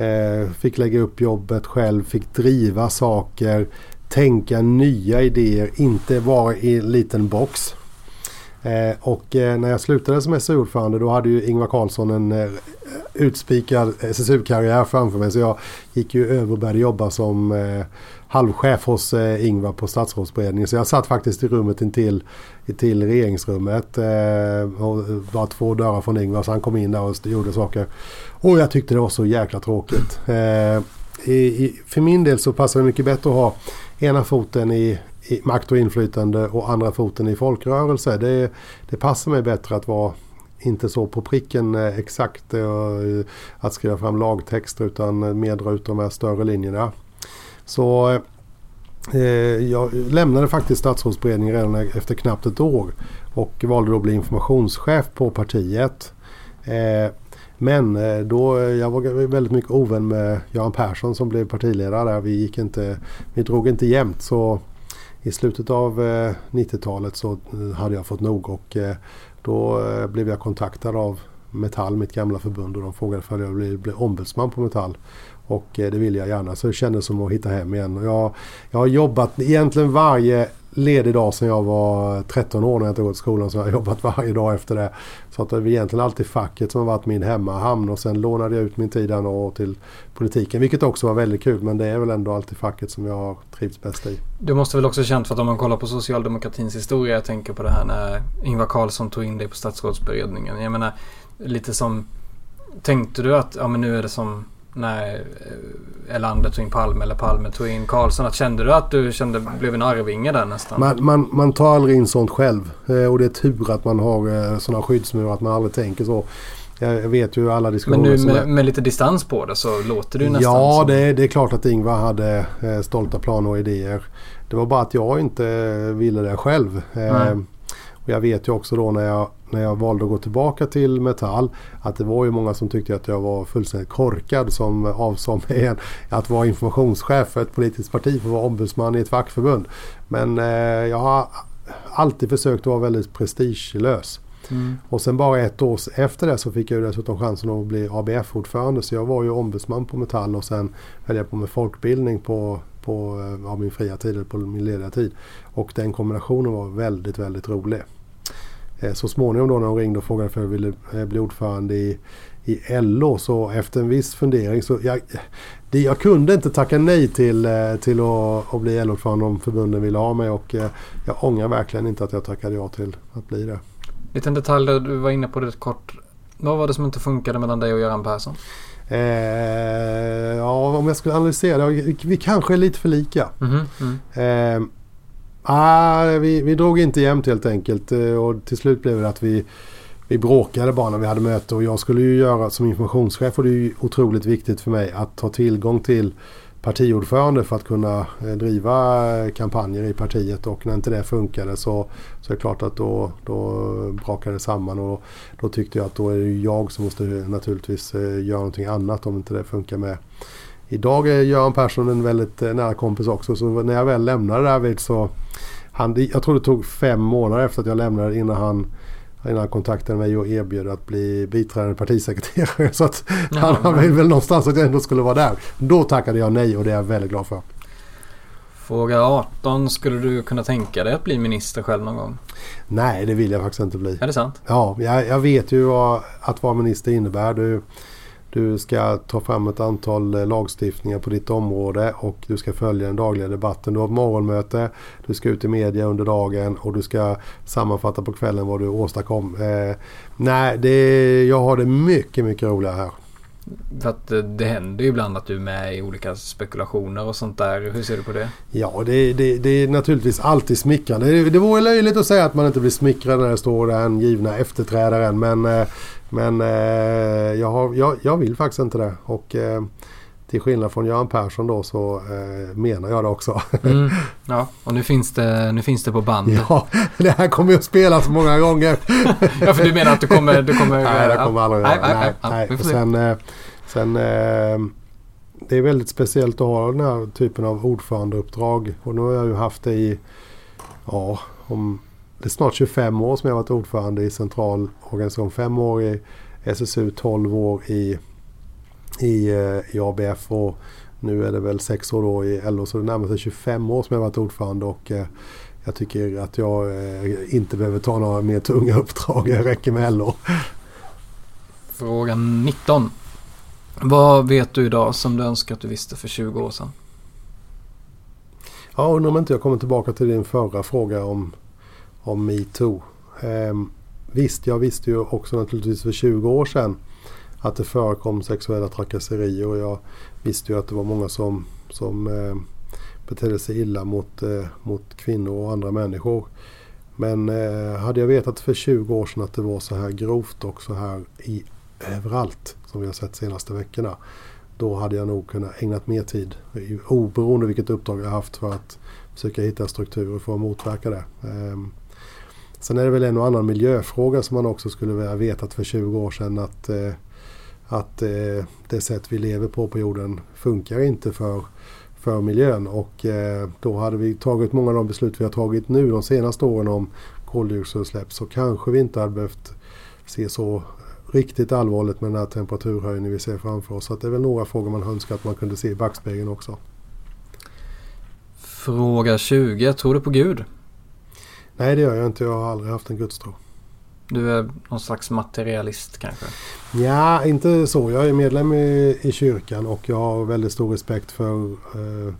eh, fick lägga upp jobbet själv, fick driva saker tänka nya idéer, inte vara i en liten box. Eh, och eh, när jag slutade som SSU-ordförande då hade ju Ingvar Carlsson en eh, utspikad SSU-karriär framför mig. Så jag gick ju över och började jobba som eh, halvchef hos eh, Ingvar på statsrådsberedningen. Så jag satt faktiskt i rummet intill, till regeringsrummet. Eh, och var två dörrar från Ingvar så han kom in där och gjorde saker. Och jag tyckte det var så jäkla tråkigt. Eh, i, i, för min del så passar det mycket bättre att ha ena foten i, i makt och inflytande och andra foten i folkrörelse. Det, det passar mig bättre att vara inte så på pricken eh, exakt eh, att skriva fram lagtexter utan eh, mer dra ut de här större linjerna. Så eh, jag lämnade faktiskt statsrådsberedningen redan efter knappt ett år och valde då att bli informationschef på partiet. Eh, men eh, då, eh, jag var väldigt mycket ovän med Göran Persson som blev partiledare. Vi, gick inte, vi drog inte jämnt så i slutet av eh, 90-talet så hade jag fått nog och då blev jag kontaktad av Metall, mitt gamla förbund och de frågade om jag ville bli ombudsman på Metall. Och eh, det ville jag gärna så det kändes som att hitta hem igen. Jag, jag har jobbat egentligen varje ledig dag sedan jag var 13 år när jag inte gått i skolan. Så jag har jobbat varje dag efter det. Så att det är egentligen alltid facket som har varit min hemmahamn. Och sen lånade jag ut min tid och till politiken. Vilket också var väldigt kul. Men det är väl ändå alltid facket som jag har trivts bäst i. Du måste väl också känt för att om man kollar på socialdemokratins historia. Jag tänker på det här när Ingvar Carlsson tog in dig på statsrådsberedningen. Jag menar lite som Tänkte du att ja, men nu är det som när eh, Elander tog in Palme eller Palme tog in Karlsson. Att kände du att du kände, blev en arvinge där nästan? Man, man, man tar aldrig in sånt själv. Eh, och det är tur att man har eh, sådana skyddsmurar att man aldrig tänker så. Jag vet ju alla diskussioner Men nu med, med, lite distans på det så låter det ju nästan Ja, som... det, det är klart att Ingvar hade stolta planer och idéer. Det var bara att jag inte ville det själv. Nej. Och jag vet ju också då när jag, när jag valde att gå tillbaka till Metall att det var ju många som tyckte att jag var fullständigt korkad som avsade mig att vara informationschef för ett politiskt parti för att vara ombudsman i ett fackförbund. Men eh, jag har alltid försökt att vara väldigt prestigelös. Mm. Och sen bara ett år efter det så fick jag dessutom chansen att bli ABF-ordförande. Så jag var ju ombudsman på Metall och sen höll jag på med folkbildning på på ja, min fria tid eller på min lediga tid. Och den kombinationen var väldigt, väldigt rolig. Eh, så småningom då när hon ringde och frågade för jag ville eh, bli ordförande i, i LO så efter en viss fundering så jag, det, jag kunde inte tacka nej till, eh, till att, att bli LO-ordförande om förbunden ville ha mig och jag ångrar verkligen inte att jag tackade ja till att bli det. Liten detalj där du var inne på det kort. Vad var det som inte funkade mellan dig och Göran Persson? Eh, ja, om jag skulle analysera det. Vi, kanske är lite för lika. Mm -hmm. eh, Ah, vi, vi drog inte jämnt helt enkelt eh, och till slut blev det att vi, vi bråkade bara när vi hade möte och jag skulle ju göra som informationschef och det är ju otroligt viktigt för mig att ha tillgång till, partiordförande för att kunna eh, driva kampanjer i partiet och när inte det funkade så, så är det klart att då, då brakade det samman och då tyckte jag att då är det jag som måste naturligtvis eh, göra någonting annat om inte det funkar med. Idag är Göran Persson en väldigt eh, nära kompis också så när jag väl lämnade därvid så han, jag tror det tog fem månader efter att jag lämnade innan han innan han kontaktade mig och erbjöd att bli biträdande partisekreterare. Så att ja, han vill väl någonstans att jag ändå skulle vara där. Då tackade jag nej och det är jag väldigt glad för. Fråga 18. Skulle du kunna tänka dig att bli minister själv någon gång? Nej, det vill jag faktiskt inte bli. Är det sant? Ja, jag, jag vet ju vad att vara minister innebär. Du, du ska ta fram ett antal eh, lagstiftningar på ditt område och du ska följa den dagliga debatten. Du har ett morgonmöte, du ska ut i media under dagen och du ska sammanfatta på kvällen vad du åstadkom. Eh, nej, det, jag har det mycket, mycket roligare här. För att eh, det händer ju ibland att du är med i olika spekulationer och sånt där. Hur ser du på det? Ja, det, det, det är naturligtvis alltid smickrande. Det, det vore löjligt att säga att man inte blir smickrad när det står den givna efterträdaren. Men, eh, men eh, jag, har, jag, jag vill faktiskt inte det. Och till skillnad från Göran Persson då så menar jag det också. Mm, ja, och nu finns, det, nu finns det på band. Ja, det här kommer ju att spelas många gånger. ja, för du menar att du kommer... Du kommer nej, det kommer aldrig nej, nej, nej, nej. Sen, sen det är väldigt speciellt att ha den här typen av ordförandeuppdrag. Och nu har jag ju haft det i, ja, om, det är snart 25 år som jag har varit ordförande i central organisation. Fem år i SSU, 12 år i, i, eh, i ABF och nu är det väl sex år då i LO. Så det närmar sig 25 år som jag har varit ordförande och eh, jag tycker att jag eh, inte behöver ta några mer tunga uppdrag. Det räcker med LO. Fråga 19. Vad vet du idag som du önskar att du visste för 20 år sedan? Ja, undrar om inte jag kommer tillbaka till din förra fråga om, om metoo. Ehm, visst, jag visste ju också naturligtvis för 20 år sedan att det förekom sexuella trakasserier och jag visste ju att det var många som, som eh, betedde sig illa mot, eh, mot kvinnor och andra människor. Men eh, hade jag vetat för 20 år sedan att det var så här grovt och så här i överallt som vi har sett de senaste veckorna. Då hade jag nog kunnat ägnat mer tid, oberoende vilket uppdrag jag haft, för att försöka hitta strukturer för att motverka det. Eh, sen är det väl en och annan miljöfråga som man också skulle vilja vetat för 20 år sedan att, eh, att eh, det sätt vi lever på på jorden funkar inte för, för miljön. Och eh, då hade vi tagit många av de beslut vi har tagit nu de senaste åren om koldioxidutsläpp så kanske vi inte hade behövt se så riktigt allvarligt med den här temperaturhöjningen vi ser framför oss. Så det är väl några frågor man önskar att man kunde se i backspegeln också. Fråga 20. Tror du på Gud? Nej det gör jag inte. Jag har aldrig haft en gudstro. Du är någon slags materialist kanske? Ja, inte så. Jag är medlem i, i kyrkan och jag har väldigt stor respekt för eh,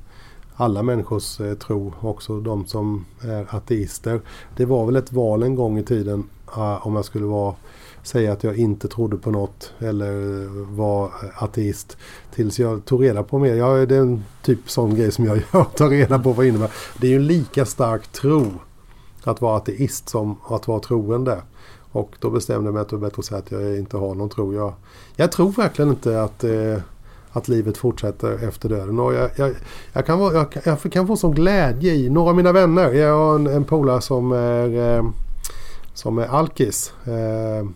alla människors eh, tro. Också de som är ateister. Det var väl ett val en gång i tiden eh, om jag skulle vara säga att jag inte trodde på något eller var ateist. Tills jag tog reda på mer. Jag, det är en typ sån grej som jag gör. Tar reda på vad det innebär. Det är ju lika stark tro att vara ateist som att vara troende. Och då bestämde jag mig att det var bättre att säga att jag inte har någon tro. Jag, jag tror verkligen inte att, eh, att livet fortsätter efter döden. Och jag, jag, jag, kan, vara, jag, jag kan få sån glädje i några av mina vänner. Jag har en, en polare som är, eh, som är alkis. Eh,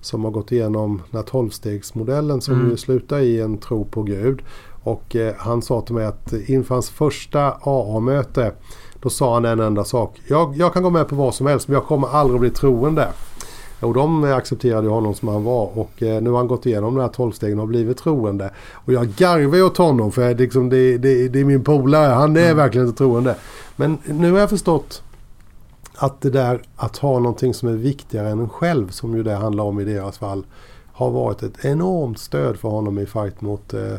som har gått igenom den här tolvstegsmodellen som mm. ju slutar i en tro på Gud. Och eh, han sa till mig att inför hans första AA-möte då sa han en enda sak. Jag, jag, kan gå med på vad som helst men jag kommer aldrig bli troende. Och de accepterade honom som han var och eh, nu har han gått igenom de här tolvstegen och blivit troende. Och jag garvar åt honom för liksom, det, det, det är min polare. Han är mm. verkligen inte troende. Men nu har jag förstått att det där att ha någonting som är viktigare än en själv, som ju det handlar om i deras fall, har varit ett enormt stöd för honom i fight mot, eh,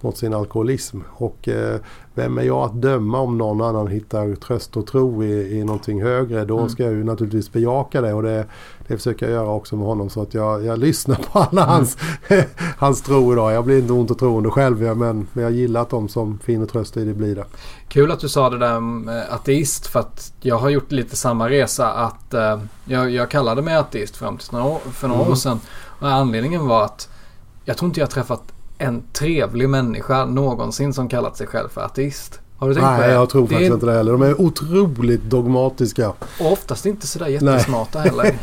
mot sin alkoholism. Och eh, vem är jag att döma om någon annan hittar tröst och tro i, i någonting högre? Då mm. ska jag ju naturligtvis bejaka det och det, det försöker jag göra också med honom. Så att jag, jag lyssnar på alla mm. hans, hans tro idag. Jag blir inte ont och troende själv men, men jag gillar att de som finner tröst i det blir det. Kul att du sa det där med ateist för att jag har gjort lite samma resa att uh, jag, jag kallade mig ateist fram till några, för några mm. år sedan. Och anledningen var att jag tror inte jag träffat en trevlig människa någonsin som kallat sig själv för ateist? Har du tänkt på Nej, det? jag tror det faktiskt är, inte det heller. De är otroligt dogmatiska. Och oftast inte sådär jättesmarta heller.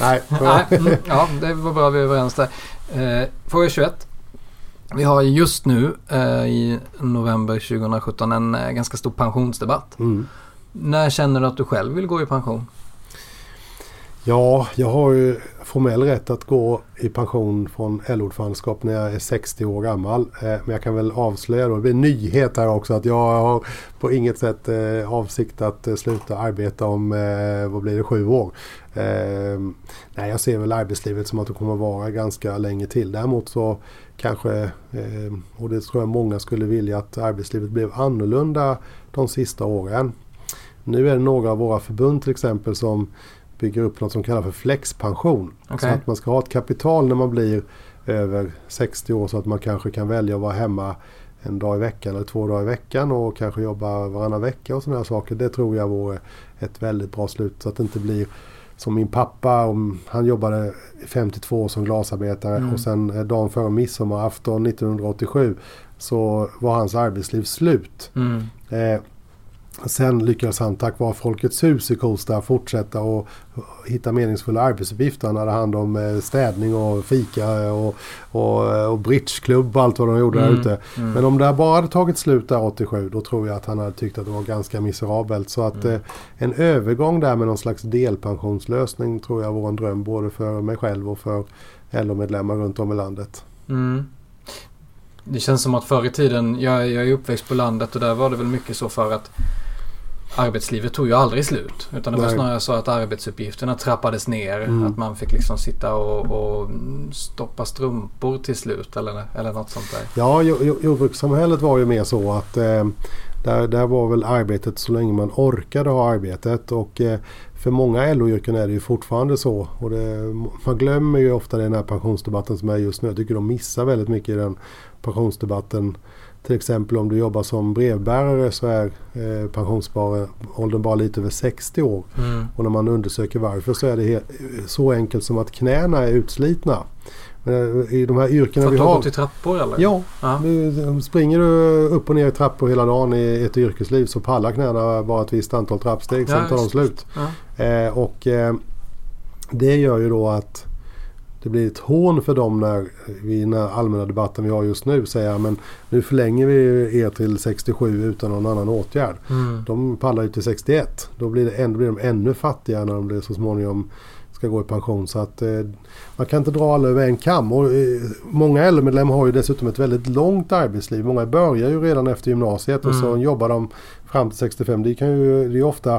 Nej, Nej, mm, ja, det var bra vi är överens där. Eh, fråga 21. Vi har just nu eh, i november 2017 en eh, ganska stor pensionsdebatt. Mm. När känner du att du själv vill gå i pension? Ja, jag har ju formell rätt att gå i pension från LO-ordförandeskap när jag är 60 år gammal. Eh, men jag kan väl avslöja då, det blir en nyhet här också, att jag har på inget sätt eh, avsikt att eh, sluta arbeta om, vad blir det, sju år. Ehm, nej, jag ser väl arbetslivet som att det kommer att vara ganska länge till. Däremot så kanske, ehm, och det tror jag många skulle vilja, att arbetslivet blev annorlunda de sista åren. Nu är det några av våra förbund till exempel som bygger upp något som kallas för flexpension. Okej. Så att man ska ha ett kapital när man blir över 60 år så att man kanske kan välja att vara hemma en dag i veckan eller två dagar i veckan och kanske jobba varannan vecka och sådana saker. Det tror jag vore ett väldigt bra slut så att det inte blir som min pappa, om, han jobbade 52 år som glasarbetare Mm. och sen dagen före midsommarafton 1987 så var hans arbetsliv slut. Mm. Eh, sen lyckades han tack vare Folkets hus i Kosta fortsätta och hitta meningsfulla arbetsuppgifter. Han hade hand om eh, städning och fika och, och, och bridgeklubb och allt vad de gjorde Mm, där ute. mm. Men om det bara hade tagit slut där 87 då tror jag att han hade tyckt att det var ganska miserabelt. Så att Mm. eh, en övergång där med någon slags delpensionslösning tror jag var en dröm både för mig själv och för LO-medlemmar runt om i landet. Mm. Det känns som att förr i tiden, jag, jag är uppväxt på landet och där var det väl mycket så för att arbetslivet tog ju aldrig slut. Utan det var Nej. snarare så att arbetsuppgifterna trappades ner. Mm. Att man fick liksom sitta och, och stoppa strumpor till slut eller, eller något sånt där. Ja, jo- jo- jordbrukssamhället var ju mer så att eh, där, där var väl arbetet så länge man orkade ha arbetet. Och eh, för många LO-yrken är det ju fortfarande så. Och det, man glömmer ju ofta den här pensionsdebatten som är just nu. Jag tycker de missar väldigt mycket i den pensionsdebatten. Till exempel om du jobbar som brevbärare så är eh, pensionsåldern bara lite över 60 år. Mm. Och när man undersöker varför så är det så enkelt som att knäna är utslitna. Men eh, i de här yrkena För att ta har... gå till trappor eller? Ja, du, springer du upp och ner i trappor hela dagen i ett yrkesliv så pallar knäna bara ett visst antal trappsteg. Sen Ja, tar de slut. Ja. Eh, och eh, det gör ju då att det blir ett hån för dem när vi i den här allmänna debatten vi har just nu säger men nu förlänger vi er till 67 utan någon annan åtgärd. Mm. De pallar ju till 61. Då blir, det, än- då blir de ännu fattigare när de blir så småningom ska gå i pension. Så att eh, man kan inte dra alla över en kam. Och, eh, många LO-medlemmar har ju dessutom ett väldigt långt arbetsliv. Många börjar ju redan efter gymnasiet och så Mm. jobbar de fram till 65. Det, kan ju, det är ofta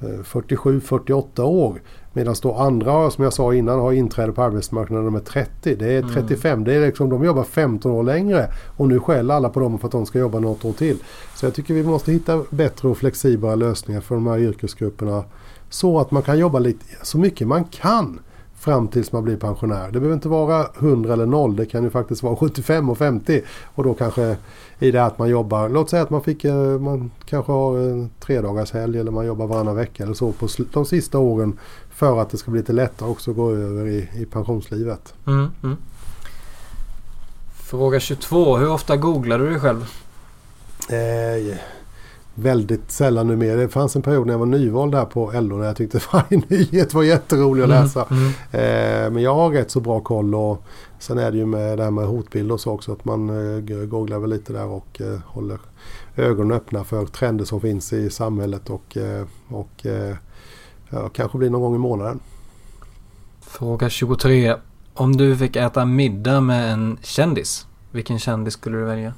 eh, 47-48 år. Medan då andra, som jag sa innan, har inträde på arbetsmarknaden när de är 30. Det är 35. Det är liksom, de jobbar 15 år längre. Och nu skäller alla på dem för att de ska jobba något år till. Så jag tycker vi måste hitta bättre och flexiblare lösningar för de här yrkesgrupperna. Så att man kan jobba lite, så mycket man kan fram tills man blir pensionär. Det behöver inte vara 100 eller 0. Det kan ju faktiskt vara 75 och 50. Och då kanske i det att man jobbar, låt säga att man fick, eh, man kanske har en tre dagars helg eller man jobbar varannan vecka eller så på de sista åren för att det ska bli lite lättare också att gå över i, i pensionslivet. Mm. Mm. Fråga 22. Hur ofta googlar du dig själv? Eh, väldigt sällan numera. Det fanns en period när jag var nyvald där på LO när jag tyckte varje nyhet var jätterolig att läsa. Mm. Eh, men jag har rätt så bra koll och sen är det ju med det här med hotbilder och så också att man eh, googlar väl lite där och eh, håller ögonen öppna för trender som finns i samhället och, eh, och eh, ja, kanske blir någon gång i månaden. Fråga 23. Om du fick äta middag med en kändis. Vilken kändis skulle du välja?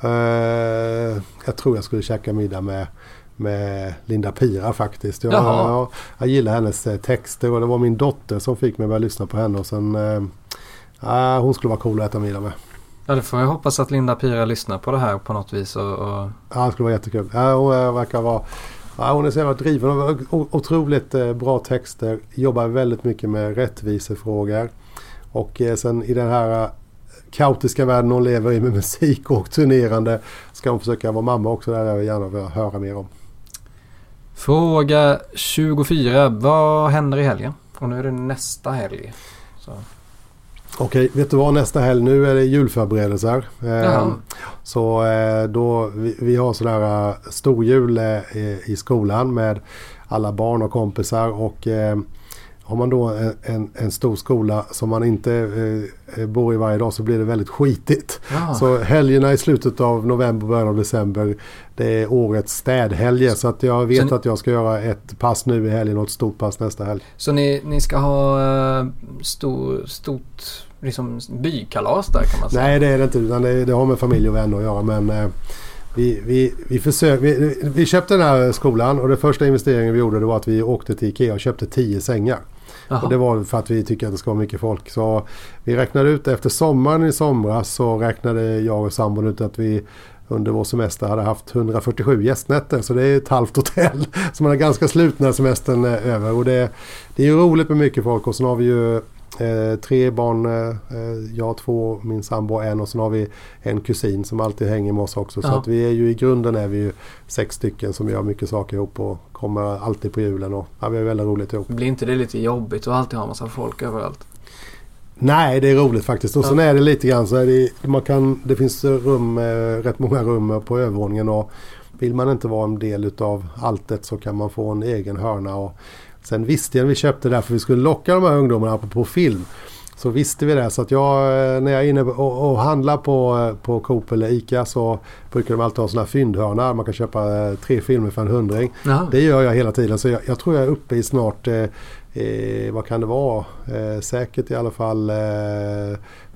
Eh, jag tror jag skulle käka middag med, med Linda Pira faktiskt. Jag, jag, jag gillar hennes eh, texter och det var min dotter som fick mig att börja lyssna på henne. Och sen, ah, hon skulle vara cool att äta middag med. Ja, det får jag hoppas att Linda Pira lyssnar på det här på något vis. Och, och... Ja, det skulle vara jättekul. Ja, hon verkar vara ja, hon är så jävla driven. av otroligt eh, bra texter. Jobbar väldigt mycket med rättvisefrågor. Och eh, sen i den här eh, kaotiska världen hon lever i med musik och turnerande ska hon försöka vara mamma också. Det vill jag gärna vilja höra mer om. Fråga 24. Vad händer i helgen? Och nu är det nästa helg. Så. Okej, vet du vad nästa helg? Nu är det julförberedelser. Eh, Jaha. så eh, då, vi, vi har sådär eh, storjul eh, i- i skolan med alla barn och kompisar och eh, har man då en, en, en stor skola som man inte eh, bor i varje dag så blir det väldigt skitigt. Ja. Så helgerna i slutet av november, början av december det är årets städhelger. Så att jag vet ni- att jag ska göra ett pass nu i helgen och ett stort pass nästa helg. Så ni, ni ska ha uh, stor, stort liksom, bykalas där kan man säga? Nej det är det inte utan det, det har med familj och vänner att göra. Men eh, vi, vi, vi, försök, vi, vi köpte den här skolan och det första investeringen vi gjorde det var att vi åkte till Ikea och köpte 10 sängar. Och det var för att vi tycker att det ska vara mycket folk. Så vi räknade ut efter sommaren i somras så räknade jag och sambon ut att vi under vår semester hade haft 147 gästnätter. Så det är ett halvt hotell. Så man är ganska slut när semestern är över. Och det, det är ju roligt med mycket folk och sen har vi ju eh, tre barn. Eh, jag två, min sambo en och sen har vi en kusin som alltid hänger med oss också. Så Ja. att vi är ju i grunden är vi ju sex stycken som gör mycket saker ihop och kommer alltid på julen. Och, ja, vi är väldigt roligt ihop. Blir inte det lite jobbigt att alltid ha massa folk överallt? Nej, det är roligt faktiskt. Och sen är det lite grann så det, man kan, det finns rum, eh, rätt många rum på övervåningen och vill man inte vara en del utav alltet så kan man få en egen hörna. Och sen visste jag när vi köpte det här för vi skulle locka de här ungdomarna på, film. Så visste vi det. Så att jag, eh, när jag är inne och, och handlar på, eh, på Coop eller ICA så brukar de alltid ha sådana här fyndhörna. Man kan köpa eh, tre filmer för en hundring. Jaha. Det gör jag hela tiden. Så jag, jag tror jag är uppe i snart, eh, eh, vad kan det vara? Säkert i alla fall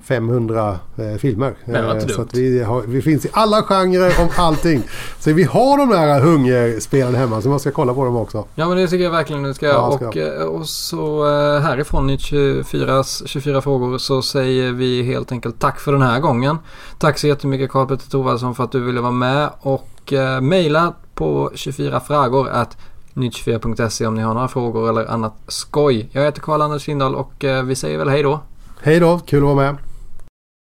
500 eh, filmer. Eh, så vi, har, vi finns i alla genrer om allting. så vi har de där hungerspelen hemma så man ska kolla på dem också. Ja men det tycker jag verkligen du ska Ja, ska och, eh, och så eh, härifrån i 24, 24 frågor så säger vi helt enkelt tack för den här gången. Tack så jättemycket Karl Petter Thorwaldsson för att du ville vara med och eh, mejla på 24 frågor att nytt24.se om ni har några frågor eller annat skoj. Jag heter Karl-Anders Lindahl och eh, vi säger väl hej då. Hej då, kul att vara med.